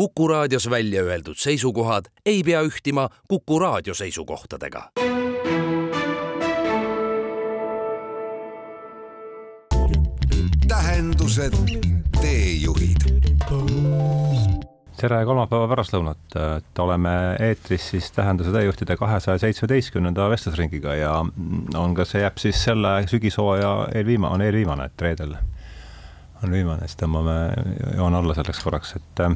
Kuku raadios välja öeldud seisukohad ei pea ühtima Kuku raadio seisukohtadega. tähendused, teejuhid tere kolmapäeva pärastlõunat, et oleme eetris siis Tähenduse teejuhtide kahesaja seitsmeteistkümnenda vestlusringiga ja on ka, see jääb siis selle sügishooaja eelviimane, on eelviimane, et reedel on viimane, siis tõmbame joone alla selleks korraks, et äh,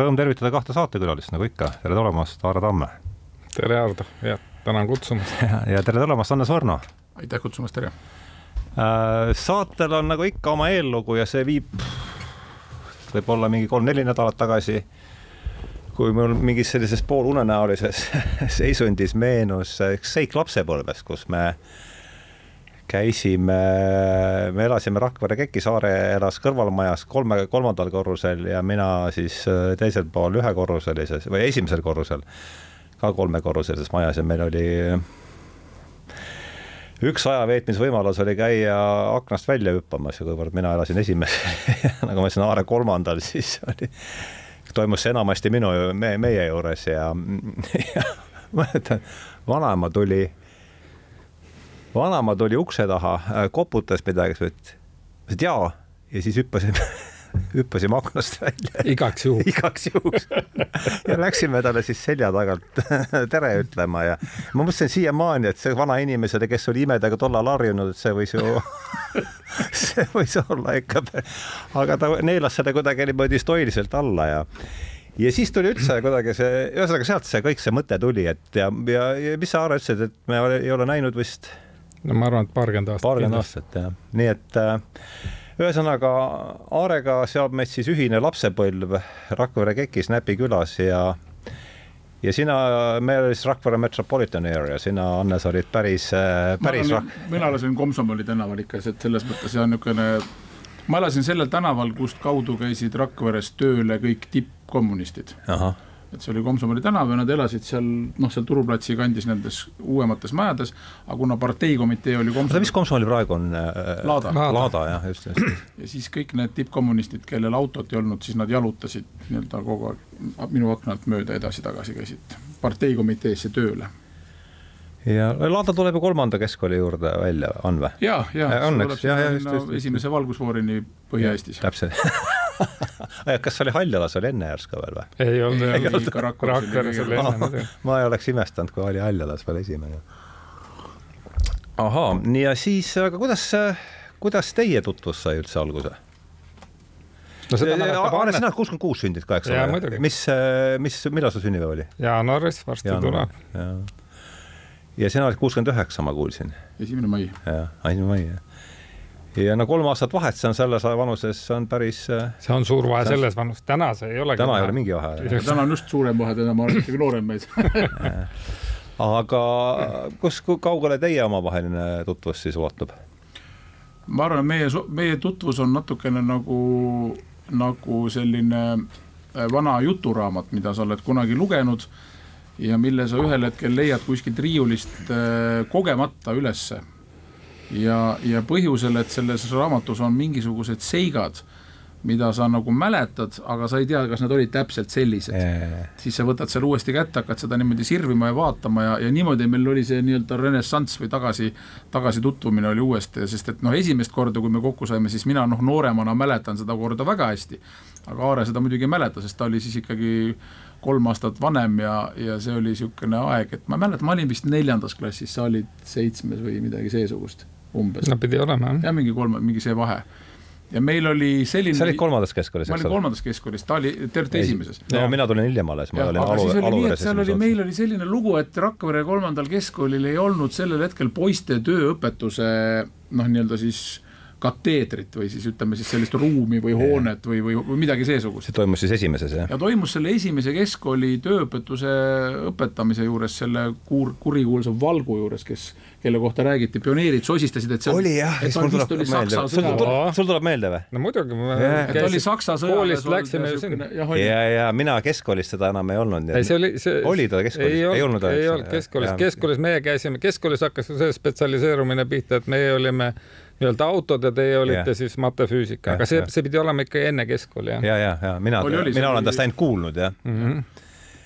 rõõm tervitada kahte saatekülalist, nagu ikka, tere tulemast, Aare Tamme. tere, Hardo, ja tänan kutsumast. ja tere tulemast, Hannes Võrno. aitäh kutsumast, tere äh,. saatel on nagu ikka oma eellugu ja see viib võib-olla mingi kolm-neli nädalat tagasi, kui mul mingis sellises poolunenäolises seisundis meenus üks seik lapsepõlvest, kus me käisime, me elasime Rakvere Keki saare elas kõrvalmajas kolme, kolmandal korrusel ja mina siis äh, teisel pool ühekorruselises või esimesel korrusel ka kolmekorruselises majas ja meil oli üks aja veetmise võimalus oli käia aknast välja hüppamas ja kuivõrd mina elasin esimesel nagu ma ütlesin, Aare kolmandal, siis oli, toimus see enamasti minu me,, meie juures ja, ja mäletan, vanaema tuli, vanaema tuli ukse taha, koputas midagi, ütles, et jaa ja siis hüppasime hüppasime aknast välja. igaks juhuks. igaks juhuks ja läksime talle siis selja tagant tere ütlema ja ma mõtlesin siiamaani, et see vanainimesele, kes oli imedega tollal harjunud, et see võis ju see võis olla ikka, aga ta neelas seda kuidagi niimoodi stoiliselt alla ja ja siis tuli üldse kuidagi see, ühesõnaga sealt see kõik see mõte tuli, et ja, ja, ja mis sa, Aaro, ütlesid, et me ei ole näinud vist? No ma arvan, et paarkümmend aastat. paarkümmend aastat jah, nii et äh, ühesõnaga Aarega seob meid siis ühine lapsepõlv Rakvere Kekis Näpi külas ja ja sina, meil oli siis Rakvere Metropolitan Area, sina, Hannes, olid päris, päris. mina elasin Komsomoli tänaval ikka, et selles mõttes see on niisugune, ma elasin sellel tänaval, kust kaudu käisid Rakveres tööle kõik tippkommunistid. ahah et see oli Komsomoli tänav ja nad elasid seal noh, seal Turuplatsi kandis nendes uuemates majades, aga kuna parteikomitee oli Komsomoli. mis Komsomol praegu on äh,? Laada. Laada jah, just, just. ja siis kõik need tippkommunistid, kellel autot ei olnud, siis nad jalutasid nii-öelda kogu aeg minu akna alt mööda edasi-tagasi käisid parteikomiteesse tööle ja Laada tuleb ju kolmanda keskkooli juurde välja, on või? ja, ja, on, eks, ja, ja just, just, esimese valgusfoorini Põhja-Eestis. täpselt kas oli Haljalas oli enne järsku veel või? ei olnud, ei olnud, Rakveres oli enne. ma ei oleks imestanud, kui oli Haljalas veel esimene. ahaa, nii ja siis, aga kuidas, kuidas teie tutvus sai üldse alguse? no seda mäletab Anne. sina oled kuuskümmend kuus sündinud ka, eks ole? mis, mis, millal su sünnipäev oli? jaanuaris, varsti tuleb. ja sina oled kuuskümmend üheksa, ma kuulsin. esimene mai. jah, esimene mai, jah ja no kolm aastat vahet, see on selles vanuses, see on päris. Äh, see on suur vahe selles vanuses, täna see ei olegi. täna ei ole mingi vahe. täna on just suurem vahe, täna ma olen ikkagi noorem mees aga kus, kui kaugele teie omavaheline tutvus siis ulatub? ma arvan, meie, meie tutvus on natukene nagu, nagu selline äh, vana juturaamat, mida sa oled kunagi lugenud ja mille sa ühel hetkel leiad kuskilt riiulist äh, kogemata ülesse ja, ja põhjusel, et selles raamatus on mingisugused seigad, mida sa nagu mäletad, aga sa ei tea, kas nad olid täpselt sellised eee. siis sa võtad selle uuesti kätte, hakkad seda niimoodi sirvima ja vaatama ja, ja niimoodi meil oli see nii-öelda renessanss või tagasi, tagasi tutvumine oli uuesti, sest et noh, esimest korda, kui me kokku saime, siis mina noh, nooremana mäletan seda korda väga hästi. aga Aare seda muidugi ei mäleta, sest ta oli siis ikkagi kolm aastat vanem ja, ja see oli niisugune aeg, et ma mäletan, ma olin vist neljandas klassis, sa olid seitsmes või midagi seesugust umbes. no pidi olema jah. jah, mingi kolme, mingi see vahe ja meil oli selline. sa olid kolmandas keskkoolis, eks ole? ma olin kolmandas keskkoolis, ta oli terve esimeses. no mina tulin hiljem alles, ma ja, olin alu, aluveres. seal oli, meil oli selline lugu, et Rakvere kolmandal keskkoolil ei olnud sellel hetkel poiste tööõpetuse noh, nii-öelda siis kateedrit või siis ütleme siis sellist ruumi või hoonet või, või, või midagi seesugust. see toimus siis esimeses, jah? ja toimus selle esimese keskkooli tööõpetuse õpetamise juures, selle kuur, kurikuulsa Valgu juures, kes, kelle kohta räägiti, pioneerid sosistasid, et see oli jah, et ta vist oli Saksa sõjaväe. sul tuleb meelde või? no muidugi. et ta oli Saksa sõjaväes. koolist läksime ju sinna. ja, ja mina keskkoolis seda enam ei olnud. ei, see oli, see. oli ta keskkoolis? ei olnud, ei olnud keskkoolis, keskkoolis meie käisime, keskkoolis hakkas see spetsialiseerumine pihta, et meie olime nii-öelda autode tee olite Jah. siis matefüüsika, Jah, aga see see pidi olema ikkagi enne keskkooli jah ja, ja, ja mina mina olen tast ainult kuulnud jah. mm? -hmm.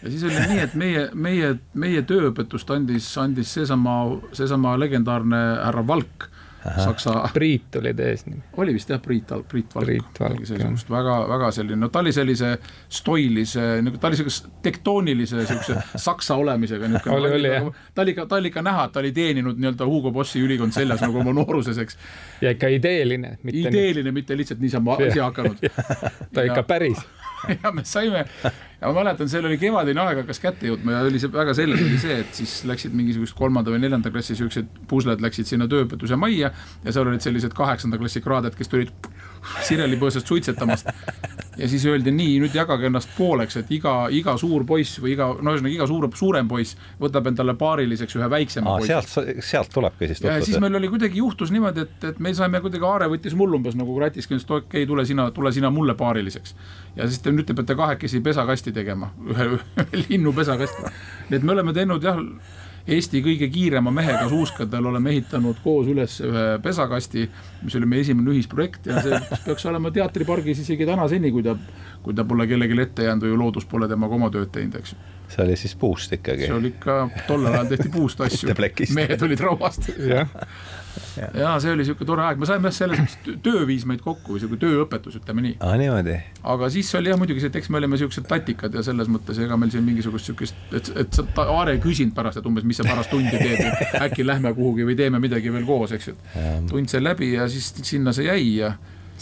ja siis oli nii, et meie, meie, meie tööõpetust andis, andis seesama, seesama legendaarne härra Valk, saksa, Priit oli ta eesnimi. oli vist jah, Priit Priit Valk. Priit Valk, midagi seesugust väga, väga selline, no ta oli sellise stoilise, nagu ta oli sellise tektoonilise siukse saksa olemisega niisugune. Oli, oli, jah. ta oli ikka, ta oli ikka näha, et ta oli teeninud nii-öelda Hugo Bossi ülikond seljas nagu oma nooruses, eks. ja ikka ideeline, ideeline, mitte lihtsalt niisama ise hakanud. ta ikka päris. ja me saime ja ma mäletan, seal oli kevadine aeg hakkas kätte jõudma ja oli see väga selge oli see, et siis läksid mingisugused kolmanda või neljanda klassi siuksed pusled läksid sinna tööõpetuse majja ja seal olid sellised kaheksanda klassi kraaded, kes tulid sirelipõõsast suitsetamast. Ja siis öeldi nii, nüüd jagage ennast pooleks, et iga, iga suur poiss või iga, no ühesõnaga iga suur, suurem poiss võtab endale paariliseks ühe väiksema poisi. sealt, sealt tulebki siis ja siis tutvus. meil oli kuidagi juhtus niimoodi, et, et me saime kuidagi, Aare võttis mul umbes nagu kratis, et okei okay,, tule sina, tule sina mulle paariliseks. ja siis te nüüd te peate kahekesi pesakasti tegema, ühe, ühe linnu pesakasti. nii et me oleme teinud jah, Eesti kõige kiirema mehega suuskadel oleme ehitanud koos üles ühe pesakasti, mis oli meie esimene ühisprojekt ja see peaks olema teatripargis isegi tänaseni, kui ta, kui ta pole kellelegi ette jäänud või loodus pole temaga oma tööd teinud, eks ju. see oli siis puust ikkagi see. oli ikka, tollel ajal tehti puust asju mehed olid rauast jah, ja see oli siuke tore aeg, me saime jah selles mõttes tö- töö viis meid kokku või siuke tööõpetus, ütleme nii. aa, niimoodi. aga siis oli jah muidugi see, et eks me olime siuksed tatikad ja selles mõttes ega meil siin mingisugust siukest, et, et sa, Aare ei küsinud pärast, et umbes, mis sa pärast tundi teed ja äkki lähme kuhugi või teeme midagi veel koos, eks ju. tund sai läbi ja siis sinna see jäi ja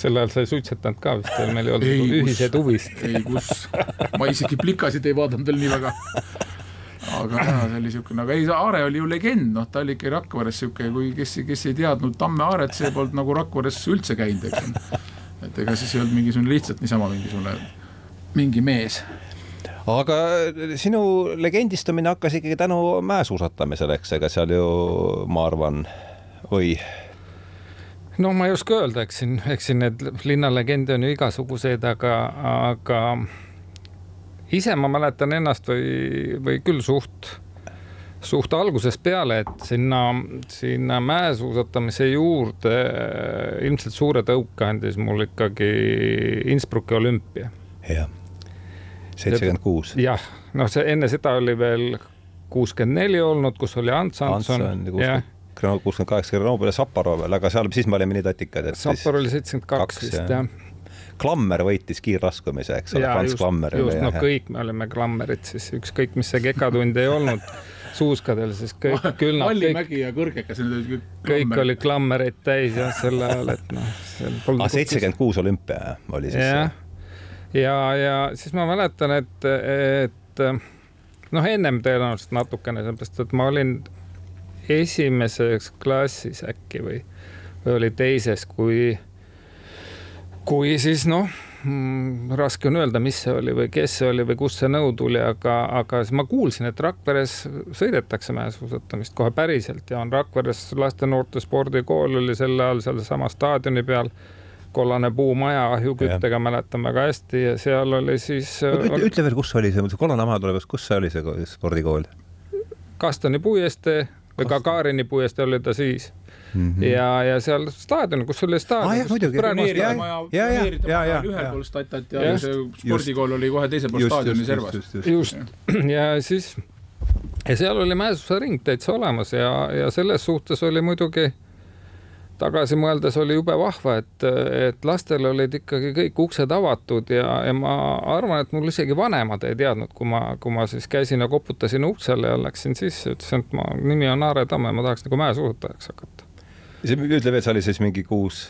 sel ajal sa ei suitsetanud ka vist, meil ei Ei, olnud ühiseid huvisid. ei kus, ma isegi plikasid ei vaadanud veel nii väga. Aga jaa, see oli siukene, aga ei, Aare oli ju legend, noh, ta oli ikka Rakveres siuke, kui kes, kes ei teadnud Tamme Aaret, see polnud nagu Rakveres üldse käinud, eks ju. et ega siis ei olnud mingisugune lihtsalt niisama mingisugune mingi mees. aga sinu legendistumine hakkas ikkagi tänu mäesuusatamisele, eks, ega seal ju ma arvan, või no ma ei oska öelda, eks siin, eks siin need linnalegende on ju igasuguseid, aga, aga ise ma mäletan ennast või, või küll suht, suht algusest peale, et sinna, sinna mäesuusatamise juurde ilmselt suure tõuke andis mul ikkagi Innsbrucki olümpia. jah, seitsekümmend kuus. jah, noh, see enne seda oli veel kuuskümmend neli olnud, kus oli Ants Antson jah, kuuskümmend kaheksa Grenoble ja Saparov veel, aga seal, siis me olime nii tatikad, Sapor oli seitsekümmend kaks vist jah. jah Klammer võitis kiirraskumise, eks ole, Franz Klammer. just, no kõik me olime klammerid siis, ükskõik mis see kekatund ei olnud suuskadel, siis kõik, küll nad kõik, Vallimägi ja Kõrgekas, need olid kõik kõik oli klammereid täis jah, sel ajal, et noh. aa, Ah, seitsekümmend kuus olümpia jah, oli siis jah, ja, ja siis ma mäletan, et, et noh, ennem tõenäoliselt natukene, sellepärast et ma olin esimeses klassis äkki või, või oli teises, kui, kui siis noh mm, raske on öelda, mis see oli või kes see oli või kust see nõu tuli, aga, aga siis ma kuulsin, et Rakveres sõidetakse mäesuusatamist kohe päriselt ja on Rakveres laste-noorte spordikool oli sel ajal sealsama staadioni peal kollane puumaja ahjuküttega mäletan väga hästi ja seal oli siis ütle, ütle veel, kus oli see, kollane maja tuleb, kus see oli, see spordikool? Kastani puiestee Gagarini puiestee oli ta siis mm? -hmm. ja, ja seal staadion, kus oli staadion ja, oli ühel ja. pool statat ja, ja see spordikool oli kohe teisel pool staadioni servas. just ja siis ja seal oli mäesuusaring täitsa olemas ja, ja selles suhtes oli muidugi tagasi mõeldes oli jube vahva, et, et lastel olid ikkagi kõik uksed avatud ja, ja ma arvan, et mul isegi vanemad ei teadnud, kui ma, kui ma siis käisin ja koputasin uksele ja läksin sisse, ütlesin, et ma, nimi on Aare Tamme, ma tahaks nagu mäesuusatajaks hakata. ütle veel, see oli siis mingi kuus.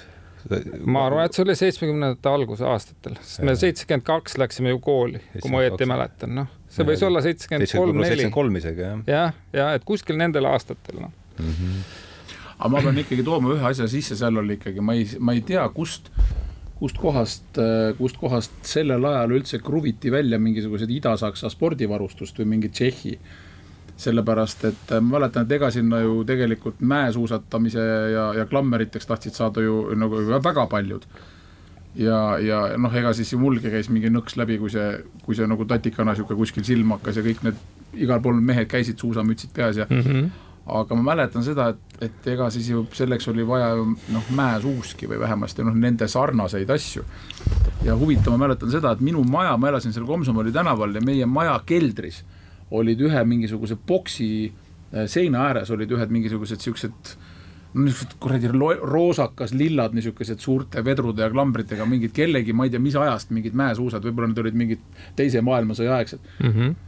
ma arvan, et see oli seitsmekümnendate alguse aastatel, sest me seitsekümmend kaks läksime ju kooli, kui ma õieti 72. mäletan, noh, see võis olla seitsekümmend kolm, neli seitsekümmend. kolm isegi jah jah, ja et kuskil nendel aastatel noh. mm. -hmm. Aga ma pean ikkagi tooma ühe asja sisse, seal oli ikkagi, ma ei, ma ei tea, kust, kust kohast, kust kohast sellel ajal üldse kruviti välja mingisugused Ida-Saksa spordivarustust või mingi Tšehhi. sellepärast, et ma mäletan, et ega sinna ju tegelikult mäesuusatamise ja, ja klammeriteks tahtsid saada ju nagu väga paljud. ja, ja noh, ega siis ju mulgi käis mingi nõks läbi, kui see, kui see nagu tatikana sihuke kuskil silma hakkas ja kõik need igal pool mehed käisid suusamütsid peas ja Mm -hmm. Aga ma mäletan seda, et, et ega siis ju selleks oli vaja ju noh, mäesuuski või vähemasti noh, nende sarnaseid asju. ja huvitav, ma mäletan seda, et minu maja, ma elasin seal Komsomoli tänaval ja meie maja keldris olid ühe mingisuguse boksi äh, seina ääres olid ühed mingisugused siuksed no niisugused kuradi roosakas, lillad, niisugused suurte vedrude ja klambritega, mingid kellegi, ma ei tea, mis ajast mingid mäesuusad, võib-olla need olid mingid teise maailmasõja aegsed mm. -hmm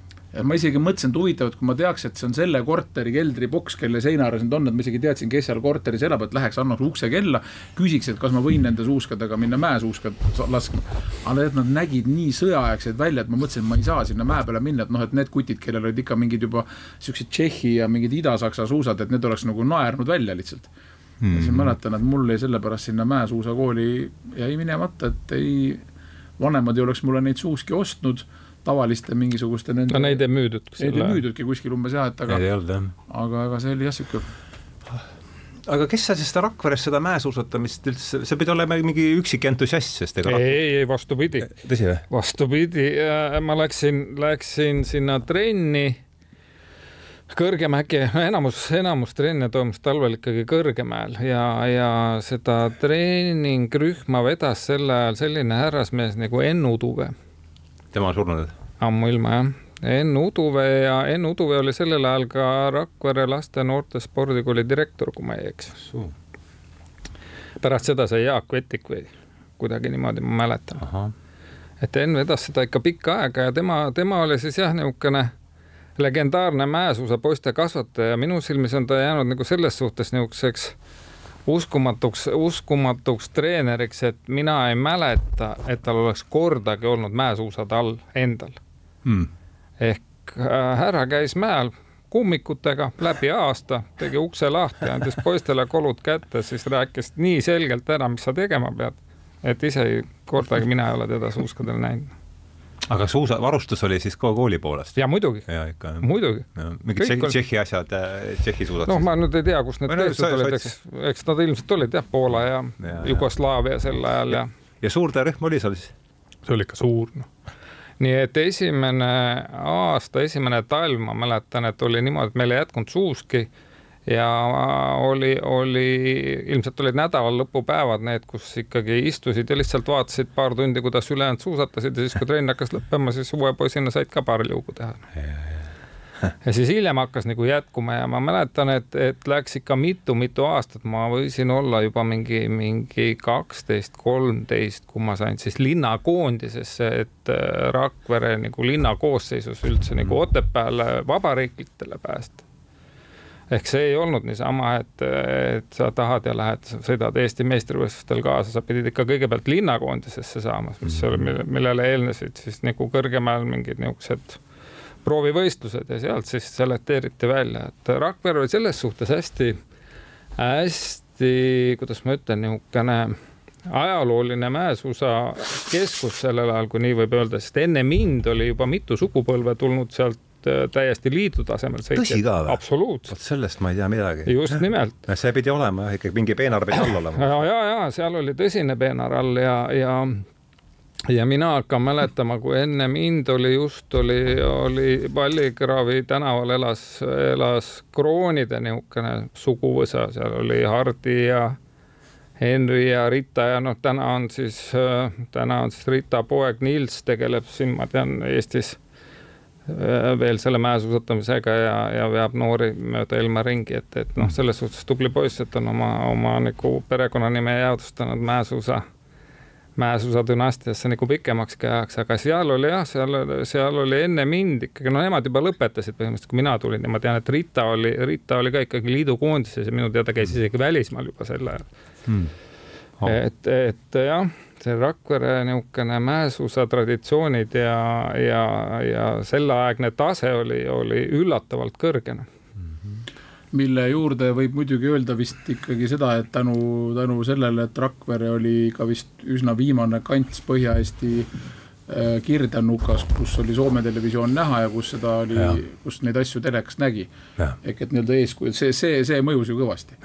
ma isegi mõtlesin, et huvitav, et kui ma teaks, et see on selle korteri keldriboks, kelle seina ääres need on, et ma isegi teadsin, kes seal korteris elab, et läheks, annaks ukse kella, küsiks, et kas ma võin nende suuskadega minna mäesuuska laskma. aga et nad nägid nii sõjaaegsed välja, et ma mõtlesin, et ma ei saa sinna mäe peale minna, et noh, et need kutid, kellel olid ikka mingid juba siuksed Tšehhi ja mingid Ida-Saksa suusad, et need oleks nagu naernud välja lihtsalt mm. ja siis mäletan, et mul jäi sellepärast sinna mäesuusakooli jäi minemata, et ei, vanemad ei oleks mulle neid suuski ostnud tavaliste mingisuguste nende. no neid ei müüdud. Neid ei müüdudki kuskil umbes jah, et aga. Neid ei olnud jah. aga, aga see oli jah sihuke aga kes sa siis seda Rakveres seda mäesuusatamist üldse, see pidi olema mingi üksik entusiast, sest ega ei, ei, ei vastupidi. tõsi või? vastupidi, ma läksin, läksin sinna trenni Kõrgemägi, enamus, enamus trenne toimus talvel ikkagi Kõrgemäel ja, ja seda treeningrühma vedas sel ajal selline härrasmees nagu Ennu Tuve tema on surnud? ammuilma jah. Enn Uduve ja Enn Uduve oli sellel ajal ka Rakvere laste ja noorte spordikooli direktor, kui ma ei eksi. pärast seda sai Jaak Vetik või kuidagi niimoodi, ma mäletan. et Enn vedas seda ikka pikka aega ja tema, tema oli siis jah, niisugune legendaarne mäesuusapoiste kasvataja, minu silmis on ta jäänud nagu selles suhtes niisuguseks uskumatuks, uskumatuks treeneriks, et mina ei mäleta, et tal oleks kordagi olnud mäesuusad all endal. Hmm.. ehk äh, härra käis mäel kummikutega läbi aasta, tegi ukse lahti, andis poistele kolud kätte, siis rääkis nii selgelt ära, mis sa tegema pead, et ise ei, kordagi mina ei ole teda suuskadel näinud aga suusa, varustus oli siis ka kooli poolest? ja muidugi. muidugi. mingid Tšehhi, Tšehhi asjad, äh, Tšehhi suusad. noh, ma nüüd ei tea, kust need tehtud olid, eks, eks nad ilmselt olid jah, Poola ja, ja Jugoslaavia sel ajal ja. ja suur ta rühm oli seal siis? see oli ikka suur, noh nii et esimene aasta, esimene talv, ma mäletan, et oli niimoodi, et meil ei jätkunud suuski ja oli, oli, ilmselt olid nädalalõpupäevad need, kus ikkagi istusid ja lihtsalt vaatasid paar tundi, kuidas ülejäänud suusatasid ja siis, kui trenn hakkas lõppema, siis uue poisina said ka paar liugu teha. ja siis hiljem hakkas nagu jätkuma ja ma mäletan, et, et läks ikka mitu-mitu aastat, ma võisin olla juba mingi, mingi kaksteist, kolmteist, kui ma sain siis linnakoondisesse, et äh, Rakvere nagu linna koosseisus üldse nagu mm. Otepääle vabariiklitele päästa ehk see ei olnud niisama, et, et sa tahad ja lähed, sõidad Eesti meistrivõistlustel kaasa, sa pidid ikka kõigepealt linnakoondisesse saama, mis mm, -hmm. millele eelnesid siis nagu kõrgemal mingid niisugused proovivõistlused ja sealt siis selekteeriti välja, et Rakvere oli selles suhtes hästi, hästi, kuidas ma ütlen, niisugune ajalooline mäesuusa keskus sellel ajal, kui nii võib öelda, sest enne mind oli juba mitu sugupõlve tulnud sealt täiesti liidu tasemel sõitjad. tõsi ka või? absoluutselt. vot sellest ma ei tea midagi. just nimelt. see pidi olema jah, ikkagi mingi peenar pidi all olema. ja, ja, ja seal oli tõsine peenar all ja, ja ja mina hakkan mäletama, kui enne mind oli just oli, oli Vallikraavi tänaval elas, elas kroonide niisugune suguvõsa, seal oli Hardi ja Henry ja Rita ja noh, täna on siis, täna on siis Rita poeg Nils tegeleb siin, ma tean, Eestis Äh, veel selle mäesuusatamisega ja, ja veab noori mööda ilma ringi, et, et noh, selles suhtes tubli poiss, et on oma, oma nagu perekonnanime jäädvustanud mäesuusa, mäesuusa dünastiasse nagu pikemakski ajaks, aga seal oli jah, seal, seal oli enne mind ikkagi, no nemad juba lõpetasid põhimõtteliselt, kui mina tulin ja ma tean, et Rita oli, Rita oli ka ikkagi liidukoondises ja minu teada käis isegi välismaal juba sel ajal. Oh. et, et jah see Rakvere niisugune mäesuusa traditsioonid ja, ja, ja selleaegne tase oli, oli üllatavalt kõrge mille juurde võib muidugi öelda vist ikkagi seda, et tänu, tänu sellele, et Rakvere oli ka vist üsna viimane kants Põhja-Eesti äh, kirdenukas, kus oli Soome televisioon näha ja kus seda oli, kus neid asju telekast nägi. ehk et nii-öelda eeskuju, see, see, see mõjus ju kõvasti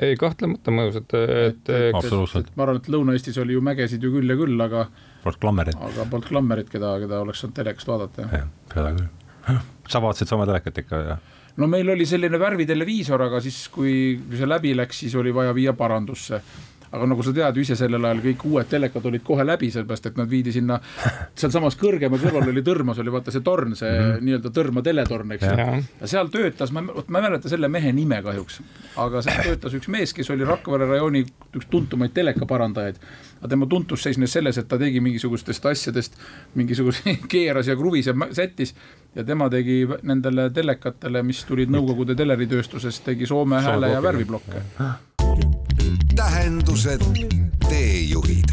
ei, kahtlemata mõjus, et, et, et. absoluutselt. ma arvan, et Lõuna-Eestis oli ju mägesid ju küll ja küll, aga. polnud klammerit. aga polnud klammerit, keda, keda oleks saanud telekast vaadata. jah, seda küll. sa vaatasid sama telekat ikka, jah? no meil oli selline värviteleviisor, aga siis, kui see läbi läks, siis oli vaja viia parandusse aga nagu sa tead ise, sellel ajal kõik uued telekad olid kohe läbi, sellepärast et nad viidi sinna, sealsamas kõrgema kõrval oli Tõrmas oli vaata see torn, see mm -hmm. nii-öelda Tõrma teletorn, eks ju. ja seal töötas, ma, vot ma ei mäleta selle mehe nime kahjuks, aga seal töötas üks mees, kes oli Rakvere rajooni üks tuntumaid telekaparandajaid. Aga tema tuntus seisnes selles, et ta tegi mingisugustest asjadest mingisuguseid keeras ja kruvis ja sättis. Ja tema tegi nendele telekatele, mis tulid Nõukogude teleritööstusest, tegi Soome hääle ja värviblokke tähendused, teejuhid.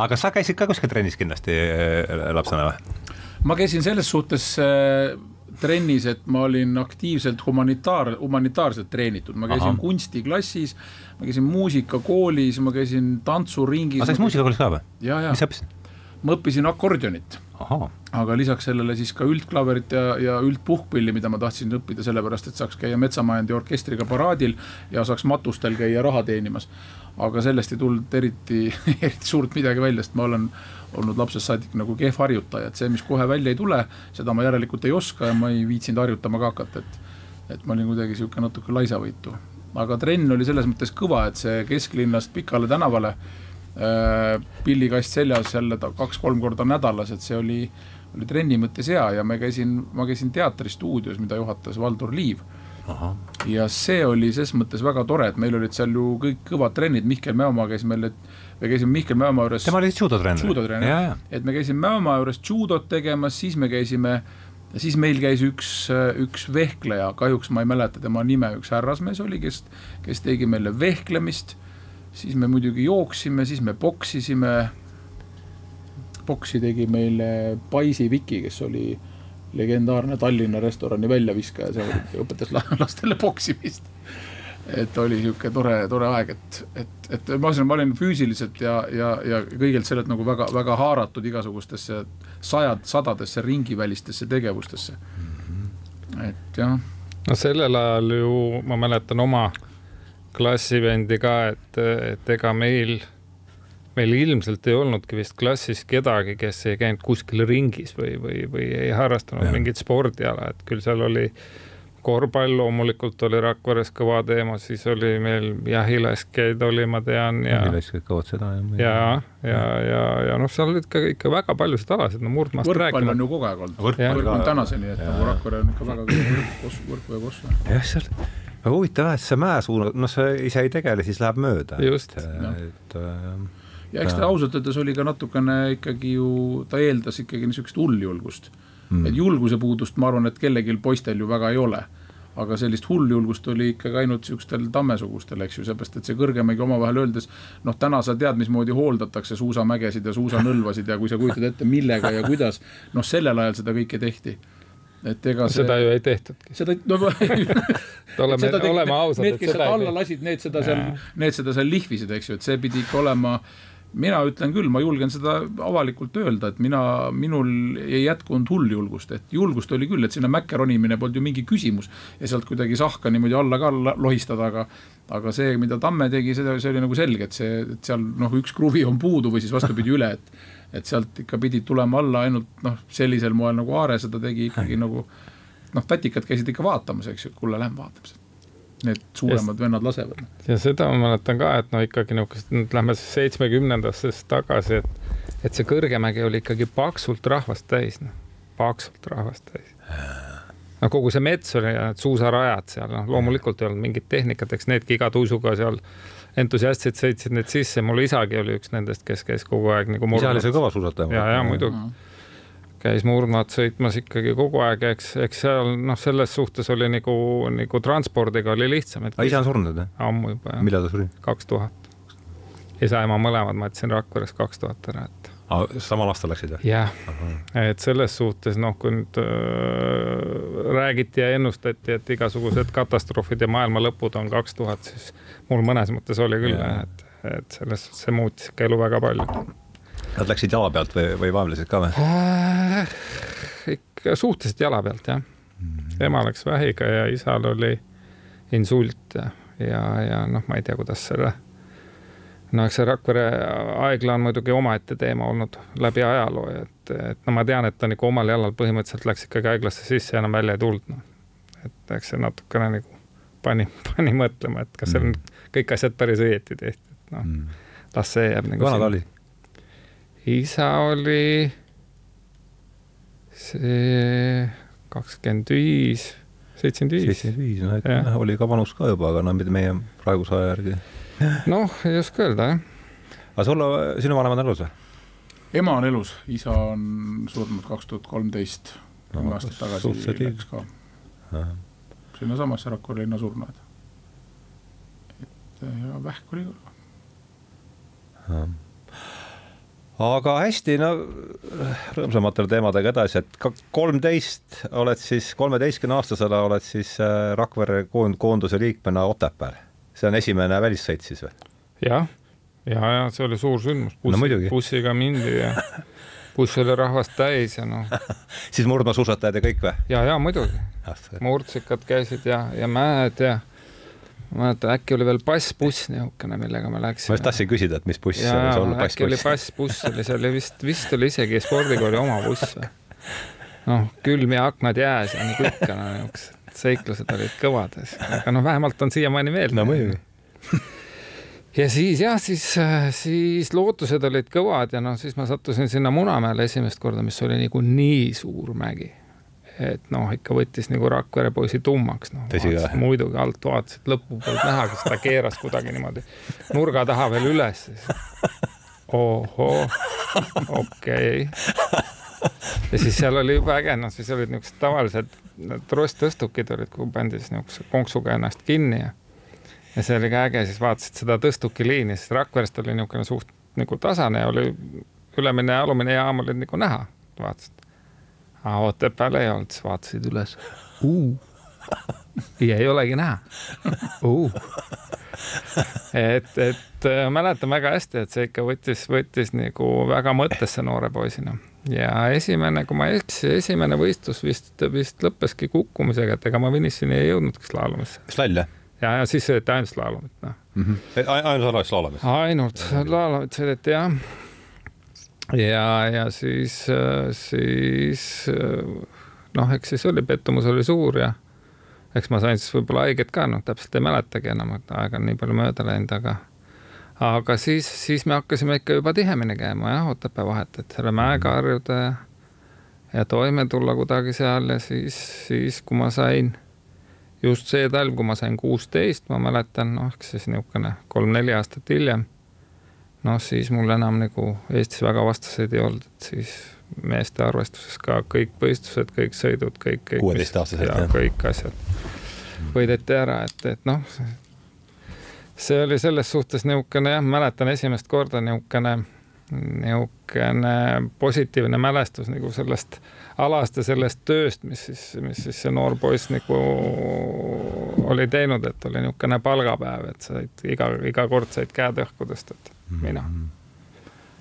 aga sa käisid ka kuskil trennis kindlasti äh, lapsena või? ma käisin selles suhtes äh, trennis, et ma olin aktiivselt humanitaar, humanitaarselt treenitud, ma käisin Aha. kunstiklassis, ma käisin muusikakoolis, ma käisin tantsuringis. sa käisid muusikakoolis ka või? mis sa õppisid? Ma õppisin akordionit aga lisaks sellele siis ka üldklaverit ja, ja üldpuhkpilli, mida ma tahtsin õppida sellepärast, et saaks käia Metsamajandi orkestriga paraadil ja saaks matustel käia raha teenimas. aga sellest ei tulnud eriti, eriti suurt midagi välja, sest ma olen olnud lapsest saadik nagu kehv harjutaja, et see, mis kohe välja ei tule, seda ma järelikult ei oska ja ma ei viitsinud harjutama ka hakata, et et ma olin kuidagi sihuke natuke laisavõitu. aga trenn oli selles mõttes kõva, et see kesklinnast Pikale tänavale pillikast seljas jälle kaks-kolm korda nädalas, et see oli, oli trenni mõttes hea ja me käisin, ma käisin teatristuudios, mida juhatas Valdur Liiv. ja see oli ses mõttes väga tore, et meil olid seal ju kõik kõvad trennid, Mihkel Mäomaa käis meil, et me käisime Mihkel Mäomaa juures. tema oli judotreener. judotreener, et me käisime Mäomaa juures judot tegemas, siis me käisime ja siis meil käis üks, üks vehkleja, kahjuks ma ei mäleta tema nime, üks härrasmees oli, kes, kes tegi meile vehklemist siis me muidugi jooksime, siis me poksisime. poksi tegi meile Paisi Viki, kes oli legendaarne Tallinna restorani väljaviskaja, see õpetas lastele poksimist. et oli sihuke tore, tore aeg, et, et, et ma ütlesin, ma olin füüsiliselt ja, ja, ja kõigelt sellelt nagu väga, väga haaratud igasugustesse sajad, sadadesse ringivälistesse tegevustesse. et jah. no sellel ajal ju ma mäletan oma klassivendi ka, et, et ega meil, meil ilmselt ei olnudki vist klassis kedagi, kes ei käinud kuskil ringis või, või, või ei harrastanud ja. mingit spordiala, et küll seal oli korvpall loomulikult oli Rakveres kõva teema, siis oli meil jahilaskeid oli, ma tean ja. jahilaskeid kaovad seda jah. ja, ja, ja, ja, ja noh, seal olid ka ikka väga paljusid alasid, no murdmaast rääkima. võrkpall on ju kogu aeg olnud, võrkpall on tänaseni, et nagu Rakvere on ikka väga kõva võrk, võrku ja kossu. jah, seal aga huvitav jah, et see mäesuuna, noh, sa ise ei tegele, siis läheb mööda. just. et äh, ja eks ta ausalt öeldes oli ka natukene ikkagi ju, ta eeldas ikkagi niisugust hulljulgust mm.. et julguse puudust, ma arvan, et kellelgi poistel ju väga ei ole. aga sellist hulljulgust oli ikkagi ainult niisugustel tammesugustel, eks ju, seepärast et see kõrgemegi omavahel öeldes, noh, täna sa tead, mismoodi hooldatakse suusamägesid ja suusanõlvasid ja kui sa kujutad ette, millega ja kuidas, noh, sellel ajal seda kõike tehti et ega see, seda ju ei tehtudki. seda, no oleme, oleme ausad. Need, kes seda alla lasid, need seda seal, need seda seal lihvisid, eks ju, et see pidi ikka olema mina ütlen küll, ma julgen seda avalikult öelda, et mina, minul ei jätkunud hulljulgust, et julgust oli küll, et sinna mäkke ronimine polnud ju mingi küsimus ja sealt kuidagi sahka niimoodi alla ka lohistada, aga aga see, mida Tamme tegi, seda, see oli nagu selge, et see, et seal noh, üks kruvi on puudu või siis vastupidi üle, et et sealt ikka pidid tulema alla ainult noh, sellisel moel nagu Aare seda tegi ikkagi nagu noh, tatikad käisid ikka vaatamas, eks ju, kuule, lähme vaatame seda need suuremad vennad lasevad. ja seda ma mäletan ka, et no ikkagi niisugust, nüüd lähme seitsmekümnendatest tagasi, et, et see Kõrgemägi oli ikkagi paksult rahvast täis, noh, paksult rahvast täis. no kogu see mets oli ja need suusarajad seal, noh, loomulikult ei olnud mingit tehnikat, eks needki iga tuisuga seal entusiastid sõitsid need sisse, mul isagi oli üks nendest, kes käis kogu aeg nagu isa oli see kõva suusataja? ja, ja muidugi mm. käis murdmaad sõitmas ikkagi kogu aeg, eks, eks seal noh, selles suhtes oli nagu, nagu transpordiga oli lihtsam. aga isa on surnud jah? ammu juba jah. millal ta suri? kaks tuhat. isa-ema mõlemad ma jätsin Rakveres kaks tuhat ära, et samal aastal läksid või? jah, et selles suhtes noh, kui nüüd äh, räägiti ja ennustati, et igasugused katastroofid ja maailma lõpud on kaks tuhat, siis mul mõnes mõttes oli küll et, et selles, see muutis ikka elu väga palju. Nad läksid jala pealt või, või vaevlesid ka või äh,? ikka suhteliselt jala pealt jah mm. -hmm. ema läks vähiga ja isal oli insult ja, ja, ja noh, ma ei tea, kuidas selle no eks see Rakvere haigla on muidugi omaette teema olnud läbi ajaloo, et, et no ma tean, et ta nagu omal jalal põhimõtteliselt läks ikkagi haiglasse sisse ja enam välja ei tulnud, noh. et eks see natukene nagu pani, pani mõtlema, et kas seal on kõik asjad päris õieti tehtud, noh Mm. las see jääb nagu vana ta oli? isa oli see kakskümmend viis, seitsekümmend viis. seitsekümmend viis, no et noh, oli ka vanus ka juba, aga no mitte meie praeguse aja järgi. noh, ei oska öelda jah. aga sul, sinu vanemad on elus või? ema on elus, isa on surnud kaks tuhat kolmteist, kümme aastat tagasi läks ka sinnasamasse Rakvere linna surnuaeda. et ja vähk oli ka. aga hästi, no rõõmsamatele teemadega edasi, et ka kolmteist oled siis, kolmeteistkümne aastasena oled siis äh, Rakvere koond- koonduse liikmena Otepääl. See on esimene välissõit siis või? jah, ja, ja see oli suur sündmus. No muidugi. bussiga mindi ja buss oli rahvast täis ja noh, siis murdmaasuusatajad ja kõik või? ja, ja muidugi, murdsikad käisid ja, ja mäed ja ma mäletan, äkki oli veel passbuss niisugune, millega me ma läksime. just tahtsin küsida, et mis buss see ja, võis ja olla, äkki oli passbuss. passbuss oli, see oli vist, vist oli isegi spordikooli oma buss või? noh, külm ja aknad jääs ja ikka no niisugused seiklused olid kõvad, aga noh, vähemalt on siiamaani meelde. no muidugi. ja siis jah, siis, siis lootused olid kõvad ja noh, siis ma sattusin sinna Munamäele esimest korda, mis oli nagu nii suur mägi. et noh, ikka võttis nagu Rakvere poisi tummaks, noh. Muidugi alt vaatasid, lõppu polnud näha, kas ta keeras kuidagi niimoodi nurga taha veel üles. ohoo, okei okay. ja siis seal oli jube äge, noh siis olid niisugused tavalised need rosttõstukid olid, siis niisuguse konksuga ennast kinni ja ja see oli ka äge, siis vaatasid seda tõstukiliini, siis Rakverest oli niisugune suht nagu tasane ja oli ülemine ja alumine jaam olid nagu näha, vaatasid. aga Otepääl ei olnud, siis vaatasid üles. ja ei olegi näha. et, et äh, mäletan väga hästi, et see ikka võttis, võttis nagu väga mõttesse noore poisina ja esimene, kui ma ei eksi, esimene võistlus vist, vist lõppeski kukkumisega, et ega ma finišini ei jõudnudki slaalomisse slall jah ja, ja siis sõideti ainult slaalomit, noh. mm -hmm.? ainult alles slaalomis? ainult slaalomit sõideti jah. ja, ja siis, siis noh, eks siis oli, pettumus oli suur ja eks ma sain siis võib-olla haiget ka, noh, täpselt ei mäletagi enam, et aega on nii palju mööda läinud, aga aga siis, siis me hakkasime ikka juba tihemini käima jah, Otepää vahet, et selle mäega harjuda ja ja toime tulla kuidagi seal ja siis, siis kui ma sain just see talv, kui ma sain kuusteist, ma mäletan, noh, ehk siis niisugune kolm-neli aastat hiljem, noh, siis mul enam nagu Eestis väga vastaseid ei olnud, et siis meeste arvestuses ka kõik võistlused, kõik sõidud, kõik, kõik. 16-aastaselt, ja jah. kõik asjad võideti ära, et, et noh, see oli selles suhtes niisugune jah, mäletan esimest korda niisugune, niisugune positiivne mälestus nagu sellest alast ja sellest tööst, mis siis, mis siis see noor poiss nagu oli teinud, et oli niisugune palgapäev, et said iga, iga kord said käed õhku tõsta, et mina,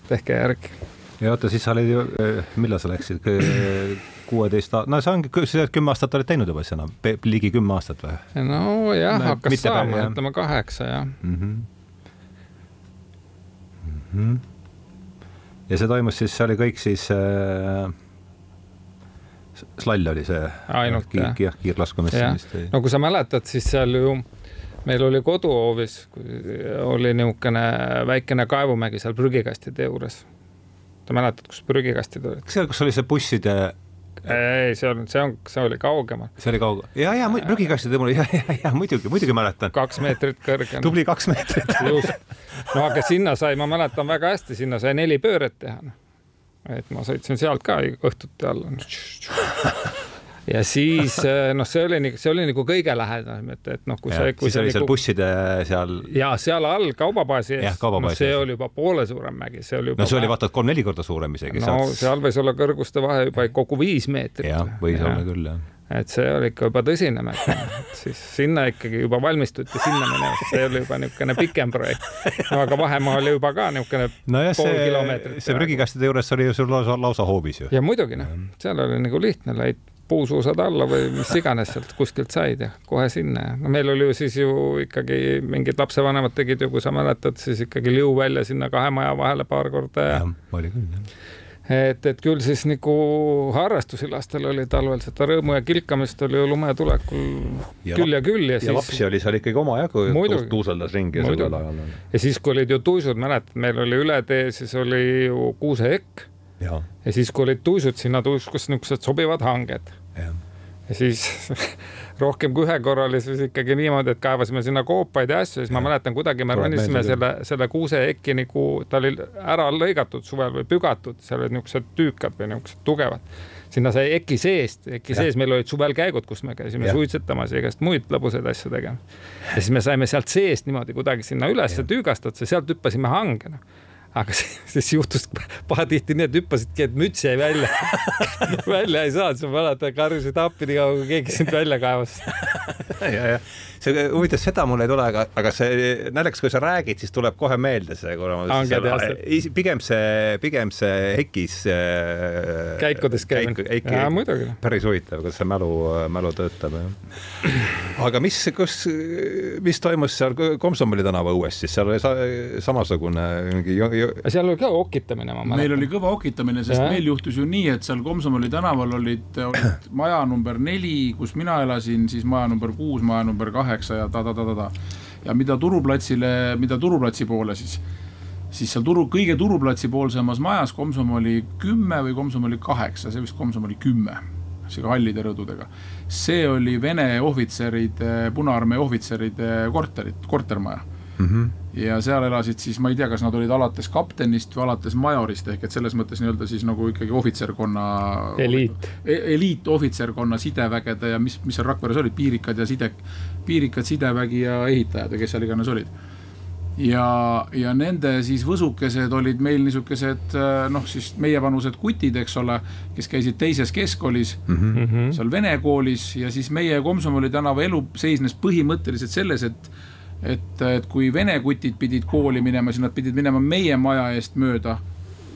tehke järgi. Ja oota, siis sa olid ju, millal sa läksid? kuueteist, no see ongi, see kümme aastat oled teinud juba siis enam, ligi kümme aastat või nojah, No hakkas saama, ütleme kaheksa jah. mm? -hmm. Mm -hmm. ja see toimus siis, see oli kõik siis äh,, slall oli see? Ainult, kiir, jah. Jah. või? no kui sa mäletad, siis seal ju meil oli koduhoovis, oli niisugune väikene kaevumägi seal prügikastide juures. Sa mäletad, kus prügikastid olid? seal, kus oli see busside, ei, see on, see on, see oli kaugemal, see oli kaugel, ja, ja prügikastide mul, ja, ja, ja muidugi, muidugi mäletan. kaks meetrit kõrge. tubli kaks meetrit. just, no aga sinna sai, ma mäletan väga hästi, sinna sai neli pööret teha. et ma sõitsin sealt ka õhtuti alla. ja siis noh, see oli, see oli nagu kõige lähedam, et, et noh, kui Ja, see, kui siis oli seal nagu busside seal, ja seal all kaubabaasi ees, no see ees. oli juba poole suurem mägi, see oli juba no see oli vaata kolm-neli korda suurem isegi. no seal võis olla kõrguste vahe juba kogu viis meetrit. jah, võis olla küll jah. et see oli ikka juba tõsine et siis sinna ikkagi juba valmistuti sinna minema, see oli juba niisugune pikem projekt no,. aga vahemaa oli juba ka niisugune nojah, see see prügikastide juures oli ju sul lausa, lausa hoovis ju. ja muidugi noh, seal oli nagu lihtne, lõid puusuusad alla või mis iganes sealt kuskilt said ja kohe sinna. Ja no meil oli ju siis ju ikkagi mingid lapsevanemad tegid ju, kui sa mäletad, siis ikkagi liu välja sinna kahe maja vahele paar korda ja, oli küll jah. Et, et küll siis nagu harrastusi lastel oli talvel, seda rõõmu ja kilkamist oli ju lumetulekul Ja küll ja küll ja, ja siis lapsi oli seal ikkagi omajagu, tuuseldas ringi sellel ajal. ja siis, kui olid ju tuisud, mäletad, meil oli üle tee, siis oli ju kuuseekk ja, ja siis, kui olid tuisud, sinna tuiskus niisugused sobivad hanged. Ja siis rohkem kui ühe korra oli siis ikkagi niimoodi, et kaevasime sinna koopaid ja asju, siis ma mäletan, kuidagi me ronisime selle, selle kuuseekki nagu, ta oli ära lõigatud suvel või pügatud, seal olid niisugused tüükad või niisugused tugevad. sinna sai eki seest, eki sees meil olid suvel käigud, kus me käisime Jah. suitsetamas ja igast muid lõbusaid asju tegemas. ja siis me saime sealt seest niimoodi kuidagi sinna ülesse tüügastatud, sealt hüppasime hange, noh aga siis, juhtus pahatihti nii, et hüppasidki, et müts jäi välja välja ei saanud, sa mäletad, karjusid appi nii kaua, kui keegi sind välja kaevas. ja, ja see huvitav, seda mul ei tule, aga, aga see naljakas, kui sa räägid, siis tuleb kohe meelde see, kuna ja. Is- pigem see, pigem see Hekis äh, Käikudes käimine. käik, Jaa, muidugi. päris huvitav, kuidas see mälu, mälu töötab, jah. aga mis, kus, mis toimus seal Komsomoli tänava õues siis, seal oli sa, samasugune mingi seal oli ka okitamine, ma meil mäletan. oli kõva okitamine, sest Jah. meil juhtus ju nii, et seal Komsomoli tänaval olid, olid maja number neli, kus mina elasin, siis maja number kuus, maja number kaheksa ja ta-ta-ta-ta-ta. ja mida turuplatsile, mida turuplatsi poole siis, siis seal turu, kõige turuplatsi poolsemas majas Komsom oli kümme või Komsom oli kaheksa, see vist Komsom oli kümme, sihuke hallide rõdudega. see oli Vene ohvitseride, Punaarmee ohvitseride korterid, kortermaja mm. -hmm. ja seal elasid siis, ma ei tea, kas nad olid alates kaptenist või alates majorist ehk et selles mõttes nii-öelda siis nagu ikkagi ohvitserkonna. Eliit. eliitohvitserkonna sidevägede ja mis, mis seal Rakveres olid, piirikad ja side, piirikad, sidevägi ja ehitajad ja kes seal iganes olid. ja, ja nende siis võsukesed olid meil niisugused noh, siis meievanused kutid, eks ole, kes käisid teises keskkoolis. Mm -hmm. seal vene koolis ja siis meie Komsomoli tänava elu seisnes põhimõtteliselt selles, et et, et kui vene kutid pidid kooli minema, siis nad pidid minema meie maja eest mööda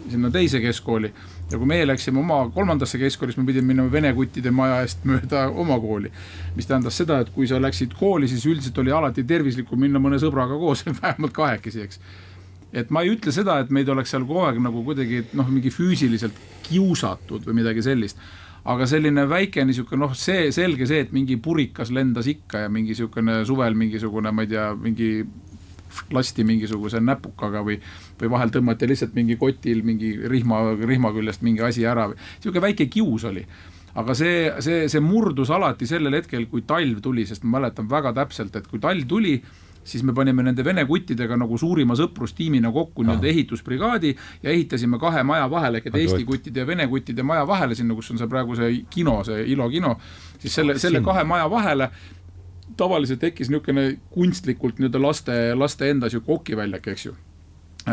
sinna teise keskkooli. Ja kui meie läksime oma kolmandasse keskkooli, siis me pidime minema vene kuttide maja eest mööda oma kooli. mis tähendas seda, et kui sa läksid kooli, siis üldiselt oli alati tervislikum minna mõne sõbraga koos, vähemalt kahekesi, eks et ma ei ütle seda, et meid oleks seal kogu aeg nagu kuidagi noh, mingi füüsiliselt kiusatud või midagi sellist. aga selline väike niisugune noh, see selge see, et mingi purikas lendas ikka ja mingi niisugune suvel mingisugune, ma ei tea, mingi lasti mingisuguse näpukaga või, või vahel tõmmati lihtsalt mingi kotil mingi rihma, rihma küljest mingi asi ära sihuke väike kius oli. Aga see, see, see murdus alati sellel hetkel, kui talv tuli, sest ma mäletan väga täpselt, et kui talv tuli, siis me panime nende vene kuttidega nagu suurima sõprustiimina kokku nii-öelda ehitusbrigaadi ja ehitasime kahe maja vahele, ehk et Eesti kuttide ja vene kuttide maja vahele, sinna, kus on see praegu see kino, see Ilo kino, siis selle, selle kahe maja vahele tavaliselt tekkis niisugune kunstlikult nii-öelda laste, laste enda sihuke okiväljak, eks ju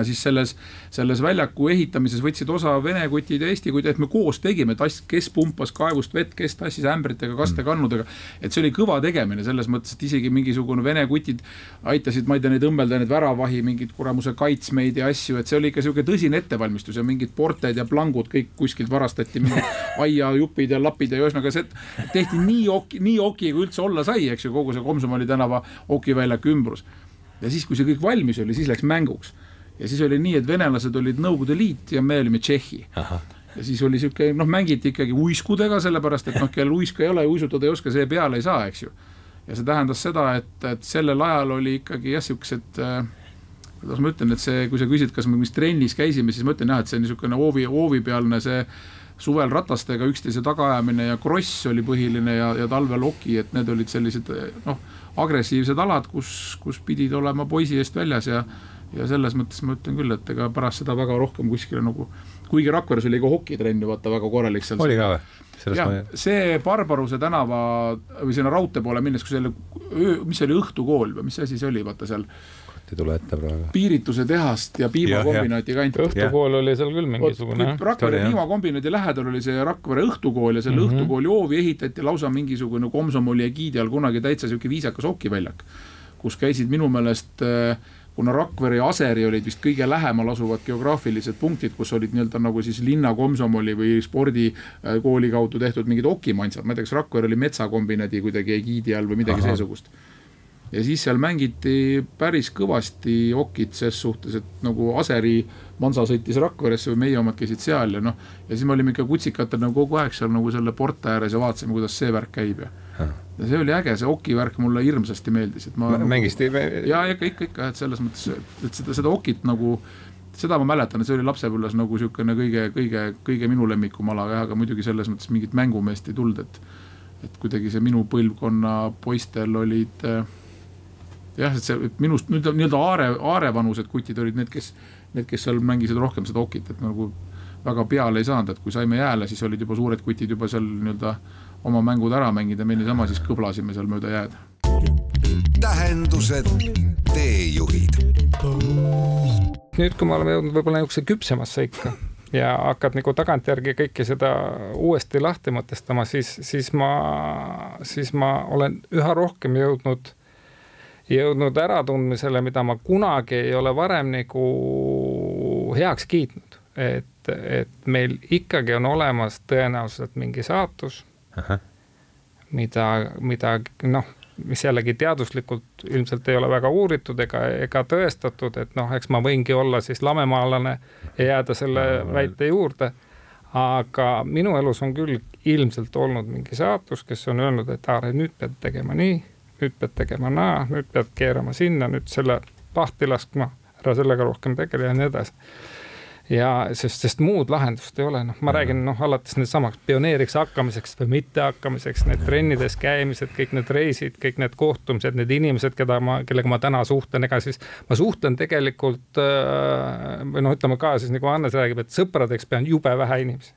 ja siis selles, selles väljaku ehitamises võtsid osa vene kutid ja eesti kutid, et me koos tegime, tass, kes pumpas kaevust vett, kes tassis ämbritega, kastekannudega. et see oli kõva tegemine selles mõttes, et isegi mingisugune vene kutid aitasid, ma ei tea, neid õmmelda, neid väravahi, mingeid kuramuse kaitsmeid ja asju, et see oli ikka sihuke tõsine ettevalmistus ja mingid ported ja plangud kõik kuskilt varastati, aiajupid ja lapid ja ühesõnaga see tehti nii oki, nii oki, kui üldse olla sai, eks ju, kogu see Komsomoli tänava okiväljaku ümbrus. ja siis, kui see kõik valmis oli, siis läks mänguks ja siis oli nii, et venelased olid Nõukogude Liit ja me olime Tšehhi. ja siis oli sihuke noh, mängiti ikkagi uiskudega, sellepärast et noh, kellel uisku ei ole, uisutada ei oska, see peale ei saa, eks ju. ja see tähendas seda, et, et sellel ajal oli ikkagi jah, siuksed äh, kuidas ma ütlen, et see, kui sa küsid, kas me mingis trennis käisime, siis ma ütlen jah, et see niisugune hoovi, hoovipealne see suvel ratastega üksteise tagaajamine ja kross oli põhiline ja, ja talvel oki, et need olid sellised noh, agressiivsed alad, kus, kus pidid olema poisi eest väljas ja ja selles mõttes ma ütlen küll, et ega pärast seda väga rohkem kuskile nagu, kuigi Rakveres oli ka hokitrenn ju vaata väga korralik seal. oli ka või? jah see Barbaruse tänava või sinna raudtee poole minnes, kui selle öö, mis see oli, õhtukool või mis asi see oli, vaata seal ei tule ette praegu. piirituse tehast ja piimakombinaati kant. õhtukool oli seal küll mingisugune. Rakvere oli, piimakombinaadi lähedal oli see Rakvere õhtukool ja selle mm. -hmm. õhtukooli hoovi ehitati lausa mingisugune Komsomoli egiidi all kunagi täitsa sihuke viisakas hokiväljak. kus käisid minu meelest äh, kuna Rakvere ja Aseri olid vist kõige lähemal asuvad geograafilised punktid, kus olid nii-öelda nagu siis linna komsomoli või spordikooli kaudu tehtud mingid okimansad, ma ei tea, kas Rakvere oli metsakombinaadi kuidagi egiidi all või midagi Aha. seesugust ja siis seal mängiti päris kõvasti okit ses suhtes, et nagu Aseri Mansa sõitis Rakveresse või meie omad käisid seal ja noh. ja siis me olime ikka kutsikatel nagu kogu aeg seal nagu selle porte ääres ja vaatasime, kuidas see värk käib ja. Ja see oli äge, see oki värk mulle hirmsasti meeldis, et ma. mängisite nagu,? ja ikka, ikka, ikka, et selles mõttes, et seda, seda okit nagu seda ma mäletan, et see oli lapsepõlves nagu niisugune kõige, kõige, kõige minu lemmikum ala aga muidugi selles mõttes mingit mängumeest ei tulnud, et. et kuidagi see minu põlvkonna poistel olid äh, jah, et see et minust nüüd nii-öelda aare, aarevanused kutid olid need, kes, need, kes seal mängisid rohkem seda okit, et nagu väga peale ei saanud, et kui saime jääle, siis olid juba suured kutid juba seal nii-öelda oma mängud ära mänginud ja me niisama siis kõblasime seal mööda jääd. tähendused, teejuhid. nüüd, kui me oleme jõudnud võib-olla niisuguse küpsemasse ikka ja hakkad nagu tagantjärgi kõike seda uuesti lahti mõtestama, siis, siis ma, siis ma olen üha rohkem jõudnud jõudnud äratundmisele, mida ma kunagi ei ole varem nagu heaks kiitnud. et, et meil ikkagi on olemas tõenäoliselt mingi saatus, mida, mida noh, mis jällegi teaduslikult ilmselt ei ole väga uuritud ega, ega tõestatud, et noh, eks ma võingi olla siis lamemaalane ja jääda selle väite juurde. Aga minu elus on küll ilmselt olnud mingi saatus, kes on öelnud, et Aare, nüüd pead tegema nii nüüd pead tegema naa, nüüd pead keerama sinna, nüüd selle lahti laskma, ära sellega rohkem tegele ja nii edasi. Ja sest, sest muud lahendust ei ole, noh, ma räägin noh, alates needsamaks pioneeriks hakkamiseks või mittehakkamiseks, need trennides käimised, kõik need reisid, kõik need kohtumised, need inimesed, keda ma, kellega ma täna suhtlen, ega siis ma suhtlen tegelikult äh, või noh, ütleme ka siis nagu Hannes räägib, et sõpradeks pean jube vähe inimesi.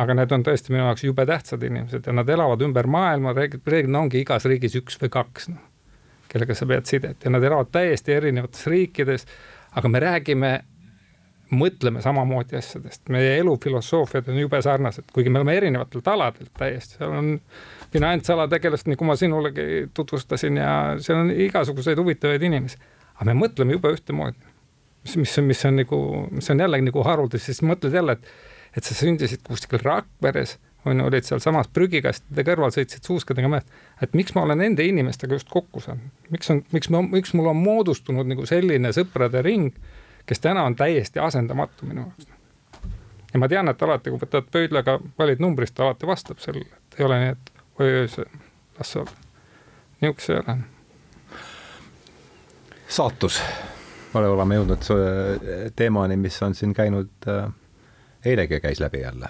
Aga need on tõesti minu jaoks jube tähtsad inimesed ja nad elavad ümber maailma, reeglina ongi igas riigis üks või kaks, noh, kellega sa pead sidet. Ja nad elavad täiesti erinevates riikides. aga me räägime, mõtleme samamoodi asjadest, meie elufilosoofiad on jube sarnased, kuigi me oleme erinevatelt aladelt täiesti, seal on finantsalategelast, nagu ma sinulegi tutvustasin ja seal on igasuguseid huvitavaid inimesi. aga me mõtleme jube ühtemoodi. mis, mis mis on nagu, mis on jällegi nagu haruldus, siis mõtled jälle, et et sa sündisid kuskil Rakveres, on ju, olid sealsamas prügikastide kõrval, sõitsid suuskadega mäest. et miks ma olen nende inimestega just kokku saanud, miks on, miks ma, miks mul on moodustunud nagu selline sõprade ring, kes täna on täiesti asendamatu minu jaoks. ja ma tean, et alati, kui võtad pöidlaga, valid numbrist, ta alati vastab sellele, et ei ole nii, et oi-oi, see, las see olla. niisugune see ei ole. saatus, me oleme jõudnud teemani, mis on siin käinud äh eilegi käis läbi jälle.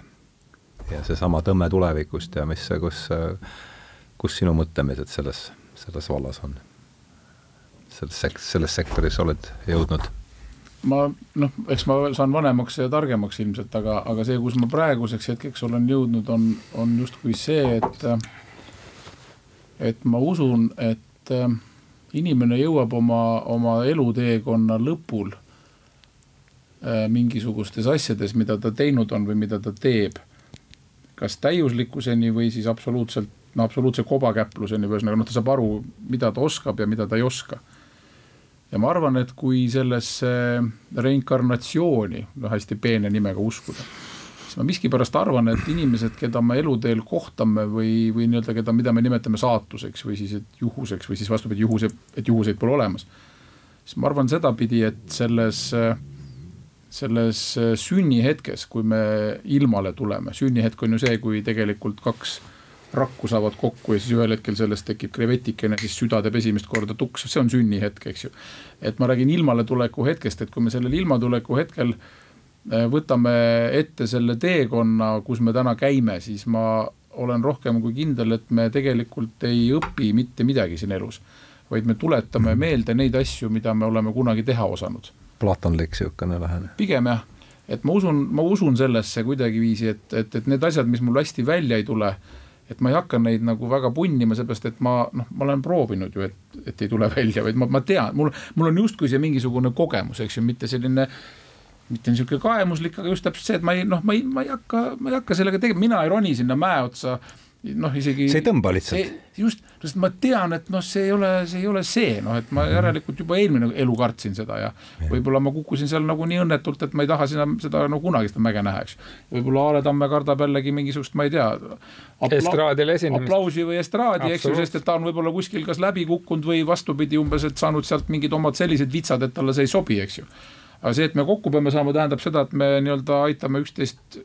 ja seesama tõmme tulevikust ja mis, kus, kus sinu mõtlemised selles, selles vallas on? selles sek-, selles sektoris oled jõudnud? Ma noh, eks ma saan vanemaks ja targemaks ilmselt, aga, aga see, kus ma praeguseks hetkeks olen jõudnud, on, on justkui see, et et ma usun, et inimene jõuab oma, oma eluteekonna lõpul Äh, mingisugustes asjades, mida ta teinud on või mida ta teeb. kas täiuslikkuseni või siis absoluutselt, no absoluutse kobakäpluseni, ühesõnaga noh, ta saab aru, mida ta oskab ja mida ta ei oska. Ja ma arvan, et kui sellesse reinkarnatsiooni, noh hästi peene nimega uskuda, siis ma miskipärast arvan, et inimesed, keda me eluteel kohtame või, või nii-öelda, keda, mida me nimetame saatuseks või siis, juhuseks või siis vastupidi, juhuse, et juhuseid pole olemas. siis ma arvan sedapidi, et selles äh, selles äh, sünnihetkes, kui me ilmale tuleme, sünnihetk on ju see, kui tegelikult kaks rakku saavad kokku ja siis ühel hetkel sellest tekib krevetikene, siis süda teeb esimest korda tuks, see on sünnihetk, eks ju. et ma räägin ilmaletuleku hetkest, et kui me sellel ilmatuleku hetkel äh, võtame ette selle teekonna, kus me täna käime, siis ma olen rohkem kui kindel, et me tegelikult ei õpi mitte midagi siin elus. vaid me tuletame meelde neid asju, mida me oleme kunagi teha osanud platonlik niisugune lähenemine. pigem jah, et ma usun, ma usun sellesse kuidagiviisi, et, et, et need asjad, mis mul hästi välja ei tule, et ma ei hakka neid nagu väga punnima, seepärast et ma noh, ma olen proovinud ju, et, et ei tule välja, vaid ma, ma tean, mul, mul on justkui see mingisugune kogemus, eks ju, mitte selline mitte niisugune kaemuslik, aga just täpselt see, et ma ei noh, ma ei, ma ei hakka, ma ei hakka sellega tegema, mina ei roni sinna mäe otsa noh, isegi. see ei tõmba lihtsalt. just, sest ma tean, et noh, see ei ole, see ei ole see, noh, et ma järelikult juba eelmine elu kartsin seda ja, ja. võib-olla ma kukkusin seal nagu nii õnnetult, et ma ei taha sinna seda no kunagi seda mäge näha, eks. võib-olla Aare Tamme kardab jällegi mingisugust, ma ei tea. estraadil esinemist. aplausi või estraadi, eks ju, sest et ta on võib-olla kuskil kas läbi kukkunud või vastupidi, umbes, et saanud sealt mingid omad sellised vitsad, et talle see ei sobi, eks ju aga see, et me kokku peame saama, tähendab seda, et me nii-öelda aitame üksteist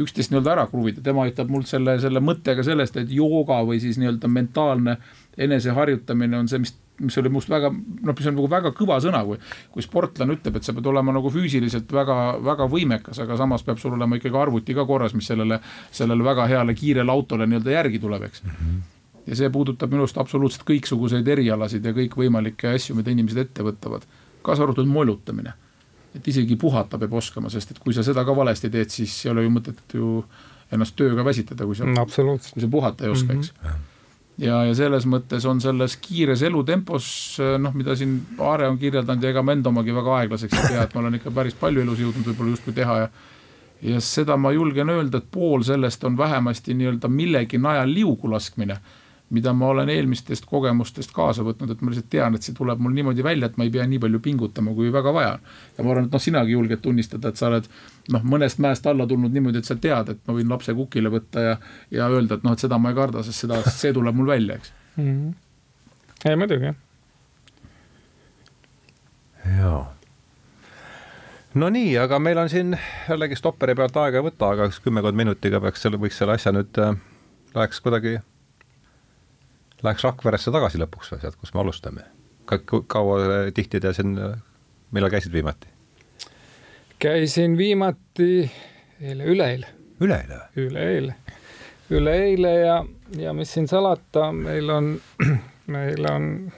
üksteist nii-öelda ära kruvida, tema aitab mul selle, selle mõttega sellest, et jooga või siis nii-öelda mentaalne eneseharjutamine on see, mis mis oli must väga, noh, mis on nagu väga kõva sõna, kui, kui sportlane ütleb, et sa pead olema nagu füüsiliselt väga, väga võimekas, aga samas peab sul olema ikkagi arvuti ka korras, mis sellele, sellele väga heale kiirele autole nii-öelda järgi tuleb, eks. Mm. -hmm ja see puudutab minu arust absoluutselt kõiksuguseid erialasid ja kõikvõimalikke asju, mida inimesed ette võtavad, kaasa arvatud molutamine et isegi puhata peab oskama, sest et kui sa seda ka valesti teed, siis ei ole ju mõtet ju ennast tööga väsitada, kui sa no,, kui sa puhata ei oska, eks. Mm. -hmm ja, ja selles mõttes on selles kiires elutempos, noh, mida siin Aare on kirjeldanud ja ega ma enda omagi väga aeglaseks ei pea, et ma olen ikka päris palju elus jõudnud võib-olla justkui teha ja ja seda ma julgen öelda, et pool sellest on vähemasti nii-öelda millegi najal liugu laskmine mida ma olen eelmistest kogemustest kaasa võtnud, et ma lihtsalt tean, et see tuleb mul niimoodi välja, et ma ei pea nii palju pingutama, kui väga vaja on. ja ma arvan, et noh, sinagi julged tunnistada, et sa oled noh, mõnest mäest alla tulnud niimoodi, et sa tead, et ma võin lapse kukile võtta ja, ja öelda, et noh, et seda ma ei karda, sest seda, see tuleb mul välja, eks mm. -hmm. ei muidugi, jah. jaa no nii, aga meil on siin jällegi stopperi pealt aega ei võta, aga üks kümmekond minutiga peaks selle, võiks selle asja nüüd äh,, läheks kuidagi Läheks Rakveresse tagasi lõpuks või sealt, kus me alustame? kaua, tihti te siin, millal käisid viimati? käisin viimati eile, üleeile. üleeile? üleeile, üleeile ja, ja mis siin salata, meil on, meil on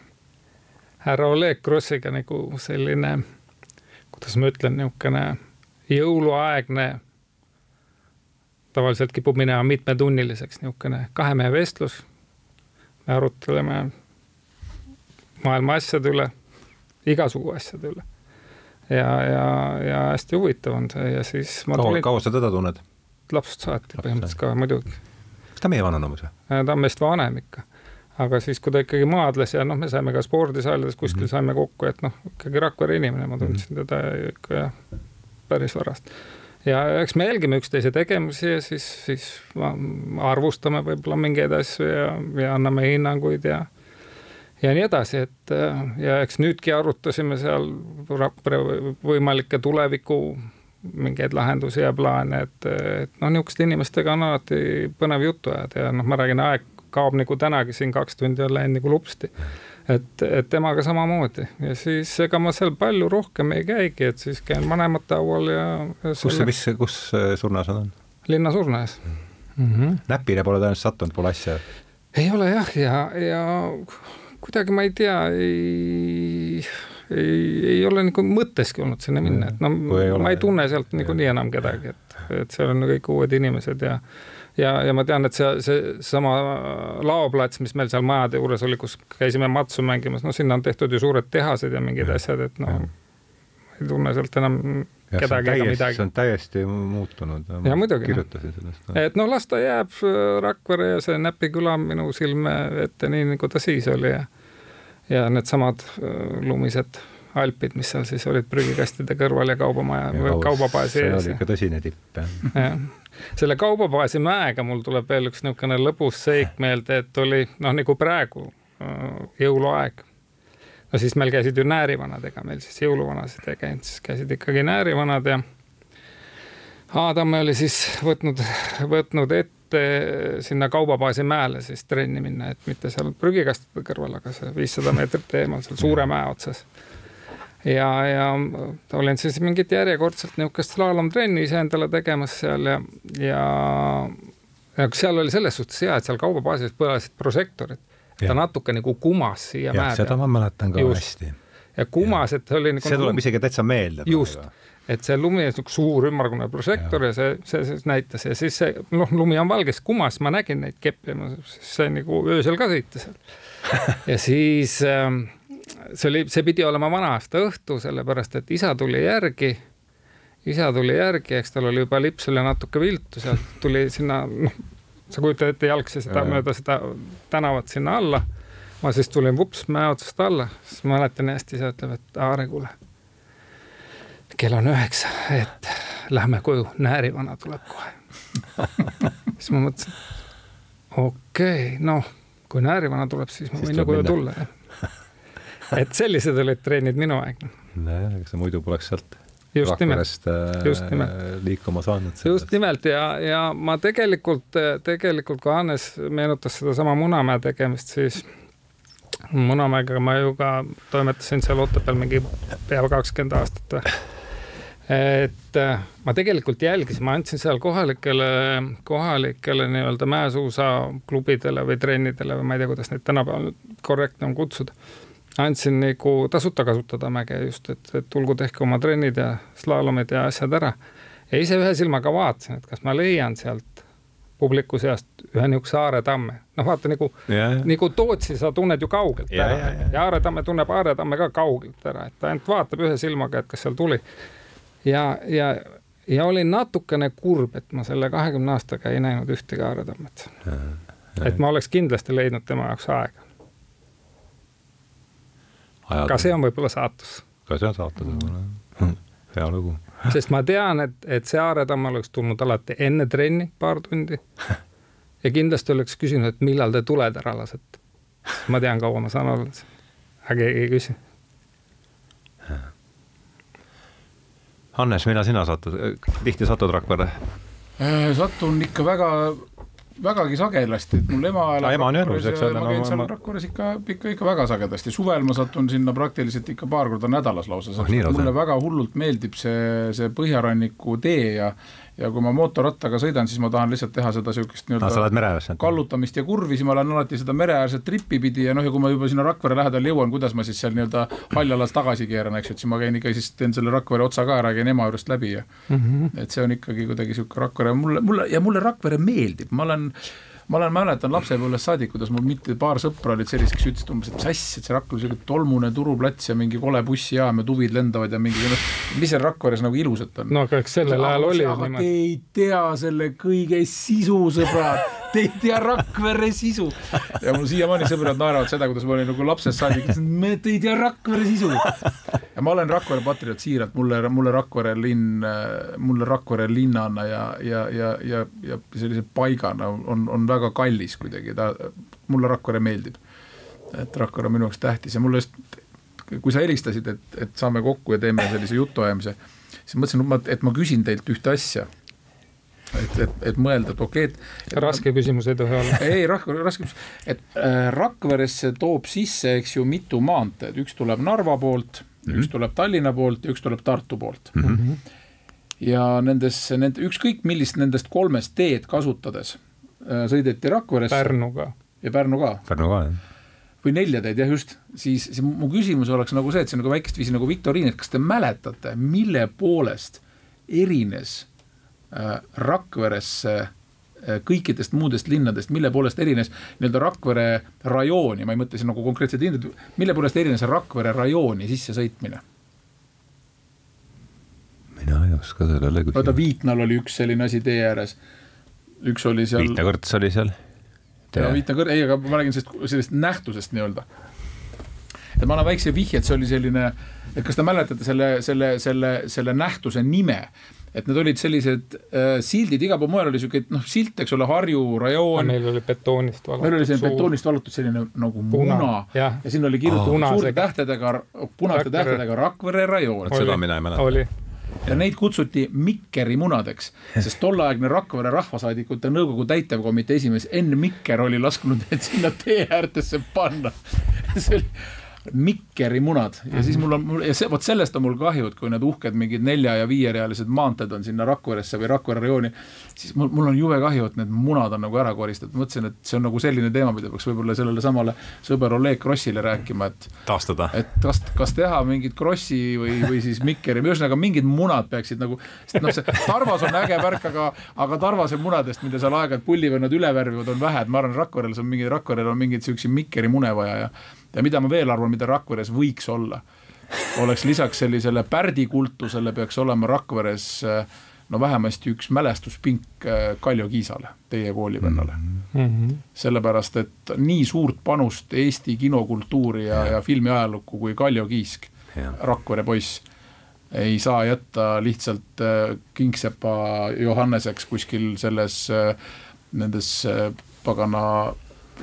härra Oleg Krossiga nagu selline, kuidas ma ütlen, niisugune jõuluaegne, tavaliselt kipub minema mitmetunniliseks, niisugune kahe mehe vestlus me arutleme maailma asjade üle, igasugu asjade üle. ja, ja, ja hästi huvitav on see ja siis ma kaua, kaua sa teda tunned? lapsust saati põhimõtteliselt ka muidugi. kas ta meie vanane umbes või? Äh, ta on meist vanem ikka. aga siis, kui ta ikkagi maadles ja noh, me saime ka spordisaalides kuskil mm -hmm. saime kokku, et noh, ikkagi Rakvere inimene, ma tundsin mm -hmm. teda ikka jah, päris varast ja eks me jälgime üksteise tegevusi ja siis, siis arvustame võib-olla mingeid asju ja, ja anname hinnanguid ja ja nii edasi, et ja eks nüüdki arutasime seal Rakvere võimalikke tuleviku mingeid lahendusi ja plaane, et, et noh, niisuguste inimestega on alati põnev juttu ajada ja noh, ma räägin, aeg kaob nagu tänagi siin kaks tundi on läinud nagu lupsti et, et temaga samamoodi ja siis ega ma seal palju rohkem ei käigi, et siis käin vanemate haual ja, ja. kus see, mis, kus surnas on? linnasurnas mm -hmm.. näpile pole tõenäoliselt sattunud, pole asja? ei ole jah, ja, ja kuidagi ma ei tea, ei, ei, ei ole nagu mõtteski olnud sinna minna, et no ma ei tunne sealt niikuinii enam kedagi, et, et seal on kõik uued inimesed ja ja, ja ma tean, et see, seesama laoplats, mis meil seal majade juures oli, kus käisime matsu mängimas, no sinna on tehtud ju suured tehased ja mingid ja. asjad, et noh, ei tunne sealt enam ja, kedagi ega midagi. see on täiesti muutunud. ja muidugi. kirjutasin sellest no.. et noh, las ta jääb äh, Rakvere ja see Näpi küla minu silme ette, nii nagu ta siis oli ja ja needsamad äh, lumised Alpid, mis seal siis olid prügikastide kõrval ja kaubamaja või kaubabaasi ees. see oli ikka tõsine tipp, jah. jah selle kaubabaasi mäega mul tuleb veel üks niisugune lõbus seik meelde, et oli noh, nagu praegu äh, jõuluaeg. no siis meil käisid ju näärivanad, ega meil siis jõuluvanasid ei käinud, siis käisid ikkagi näärivanad ja Adam oli siis võtnud, võtnud ette sinna kaubabaasi mäele siis trenni minna, et mitte seal prügikastide kõrval, aga see viissada meetrit eemal seal suure mäe otsas ja, ja olin siis mingit järjekordselt niisugust slaalomtrenni iseendale tegemas seal ja, ja, ja seal oli selles suhtes hea, et seal kaubabaasis põlesid prožektorid. ta natuke nagu kumas siia mäe peale. seda ma mäletan ka just. hästi. ja kumas, et oli nagu. see tuleb isegi täitsa meelde. just, et see lumi niisugune suur ümmargune prožektor ja, ja see, see, see näitas ja siis see, noh, lumi on valges kumas, ma nägin neid keppe, ma sain nagu öösel ka sõita seal ja siis ähm, see oli, see pidi olema vana-aasta õhtu, sellepärast et isa tuli järgi. isa tuli järgi, eks tal oli juba lips oli natuke viltu, sealt tuli sinna, noh, sa kujutad ette jalgsi seda mööda seda tänavat sinna alla. ma siis tulin vups mäe otsast alla, siis mäletan hästi, see ütleb, et Aare, kuule. kell on üheksa, et lähme koju, näärivana tuleb kohe siis ma mõtlesin, okei okay,, noh, kui näärivana tuleb, siis ma Siis võin ju koju tulla. et sellised olid trennid minu aeg. nojah, ega sa muidu poleks sealt just nimelt, äh, Just nimelt. liikuma saanud. just nimelt ja, ja ma tegelikult, tegelikult kui Hannes meenutas sedasama Munamäe tegemist, siis Munamäega ma ju ka toimetasin seal Otepääl mingi pea kakskümmend aastat või et äh, ma tegelikult jälgisin, ma andsin seal kohalikele, kohalikele nii-öelda mäesuusaklubidele või trennidele või ma ei tea, kuidas neid tänapäeval korrektne on kutsuda. Andsin nagu tasuta kasutada mäge just, et, et tulgu tehke oma trennid ja slaalomid ja asjad ära. ja ise ühe silmaga vaatasin, et kas ma leian sealt publiku seast ühe niisuguse Aare tamme, noh vaata nagu nagu Tootsi sa tunned ju kaugelt Ja, ära ja, ja. ja Aare tamme tunneb Aare tamme ka kaugelt ära, et ta ainult vaatab ühe silmaga, et kas seal tuli. ja, ja, ja olin natukene kurb, et ma selle kahekümne aastaga ei näinud ühtegi Aare tammet. et ma oleks kindlasti leidnud tema jaoks aega, ka see on võib-olla saatus, ka see on saatus võib-olla, hea lugu. sest ma tean, et, et see Aare tamm oleks tulnud alati enne trenni paar tundi. Ja kindlasti oleks küsinud, et millal te tuled ära lasete. ma tean, kaua ma saan olla, aga keegi ei küsi. Hannes, millal sina satud, tihti satud Rakverre? Äh, satun ikka väga, vägagi sagedasti, et mul ema elab ema on Rakveres eks ole, ma no käin seal Rakveres ikka, ikka, ikka väga sagedasti, suvel ma satun sinna praktiliselt ikka paar korda nädalas lausa, sest lausa? mulle väga hullult meeldib see, see põhjaranniku tee ja ja kui ma mootorrattaga sõidan, siis ma tahan lihtsalt teha seda niisugust nii-öelda kallutamist ja kurvi, siis ma lähen alati seda mereäärset trippi pidi ja noh, ja kui ma juba sinna Rakvere lähedale jõuan, kuidas ma siis seal nii-öelda hallalas tagasi keeran, eks ju, et siis ma käin ikka siis teen selle Rakvere otsa ka ära, käin ema juurest läbi ja mm. -hmm. et see on ikkagi kuidagi sihuke Rakvere, mulle, mulle ja mulle Rakvere meeldib, ma olen ma olen, mäletan lapsepõlvest saadik, kuidas mul mitte paar sõpra olid sellised, kes ütlesid umbes, et mis asja, et see Rakvere on siuke tolmune turuplats ja mingi kole bussijaam ja tuvid lendavad ja mingi noh, mis seal Rakveres nagu ilusat on? No aga eks sellel ajal oli ei tea selle kõige sisu, sõbrad, te ei tea Rakvere sisu. ja mul siiamaani sõbrad naeravad seda, kuidas ma olin nagu lapsest saadik, me te ei tea Rakvere sisu. ja ma olen Rakvere patrioot siiralt, mulle, mulle Rakvere linn, mulle Rakvere linnana ja, ja, ja, ja, ja sellise paigana on, on väga kallis kuidagi, ta, mulle Rakvere meeldib. et Rakvere on minu jaoks tähtis ja mulle just, kui sa helistasid, et, et saame kokku ja teeme sellise jutuajamise, siis mõtlesin, et ma küsin teilt ühte asja. et, et, et mõelda, et okei okay,, et. raske küsimus ei tohi olla. ei, raske, raske, et äh, Rakveresse toob sisse, eks ju, mitu maanteed, üks tuleb Narva poolt mm, Mhm. -hmm. üks tuleb Tallinna poolt ja üks tuleb Tartu poolt mm. Mhm. -hmm. ja nendes, nende ükskõik millist nendest kolmest teed kasutades äh, sõideti Rakveresse Pärnuga. ja Pärnu ka Pärnu ka, jah. või nelja teed jah, just, siis, siis mu küsimus oleks nagu see, et see on nagu väikest viisi nagu viktoriin, et kas te mäletate, mille poolest erines Rakveresse äh, kõikidest muudest linnadest, mille poolest erines nii-öelda Rakvere rajooni, ma ei mõtle siin nagu konkreetseid linnasid, mille poolest erines Rakvere rajooni sissesõitmine? mina ei oska sellele vaata, küsida. Viitnal oli üks selline asi tee ääres, üks oli seal Viitna kõrts oli seal. ja Viitna kõr-, ei, aga ma räägin sellest, sellest nähtusest nii-öelda. Et ma annan väikse vihje, et see oli selline, et kas te mäletate selle, selle, selle, selle nähtuse nime, et need olid sellised äh, sildid, igal pool mujal oli siuke noh, silt, eks ole, Harju rajoon, meil oli betoonist valatud. meil oli selline betoonist vallatud selline nagu Puna, muna jah. ja sinna oli kirjutatud Punasega. suurte tähtedega, punaste Rakvere. tähtedega Rakvere rajoon seda mina ei mäleta. oli, ja neid kutsuti Mikkeri munadeks, sest tolleaegne Rakvere Rahvasaadikute Nõukogu täitevkomitee esimees Enn Mikker oli lasknud need sinna tee äärtesse panna. see oli Mikkeri munad ja siis mul on, ja see, vot sellest on mul kahju, et kui need uhked mingid nelja ja viierealised maanteed on sinna Rakveresse või Rakvere rajooni, siis mul, mul on jube kahju, et need munad on nagu ära koristatud, mõtlesin, et see on nagu selline teema, mida peaks võib-olla sellele samale sõber Oleg Krossile rääkima, et taastada. et kas, kas teha mingit Krossi või, või siis Mikkeri, ühesõnaga mingid munad peaksid nagu, sest noh, see Tarvas on äge värk, aga, aga Tarvase munadest, mida seal aeg-ajalt pullivennad üle värvivad, on vähe, et ma arvan, Rakverel on mingi, Rakverel on mingeid siukseid Mikkeri mune vaja ja ja mida ma veel arvan, mida Rakveres võiks olla, oleks lisaks sellisele pärdikultusele peaks olema Rakveres äh, no vähemasti üks mälestuspink äh, Kaljo Kiisale, teie koolivennale mm. -hmm. sellepärast, et nii suurt panust Eesti kinokultuuri ja, ja filmiajalukku kui Kaljo Kiisk, Rakvere poiss, ei saa jätta lihtsalt äh, kingsepa Johanneseks kuskil selles, nendes pagana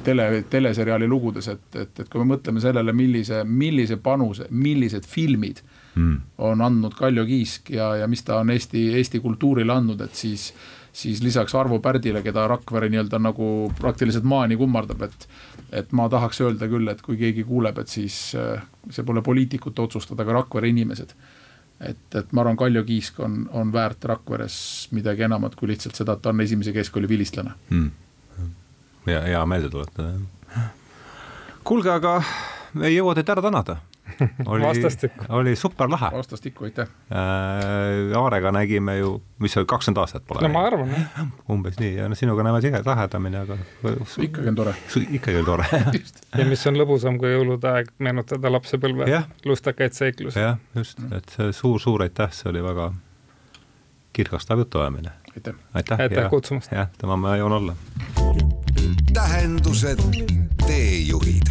tele, teleseriaali lugudes, et, et, et kui me mõtleme sellele, millise, millise panuse, millised filmid mm. on andnud Kaljo Kiisk ja, ja mis ta on Eesti, Eesti kultuurile andnud, et siis siis lisaks Arvo Pärdile, keda Rakvere nii-öelda nagu praktiliselt maani kummardab, et et ma tahaks öelda küll, et kui keegi kuuleb, et siis äh, see pole poliitikute otsustada, aga Rakvere inimesed. et, et ma arvan, Kaljo Kiisk on, on väärt Rakveres midagi enamat kui lihtsalt seda, et ta on esimese keskkooli vilistlane mm hea, hea meelde tuletada, kuulge, aga ei jõua teid ära tänada. oli, oli super lahe. vastastikku, aitäh äh,. Aarega nägime ju, mis see kakskümmend aastat pole. no ma arvan, jah. umbes nii ja no sinuga näeme tihe, tihedamini, aga. ikkagi on tore. ikkagi on tore ja mis on lõbusam kui jõulude aeg, meenutada lapsepõlve lustakaid seiklusi. jah, just, et see suur-suur aitäh, see oli väga kirgastav jutuajamine. aitäh. aitäh, aitäh kutsumast. jah, tema ma joon olla tähendused, teejuhid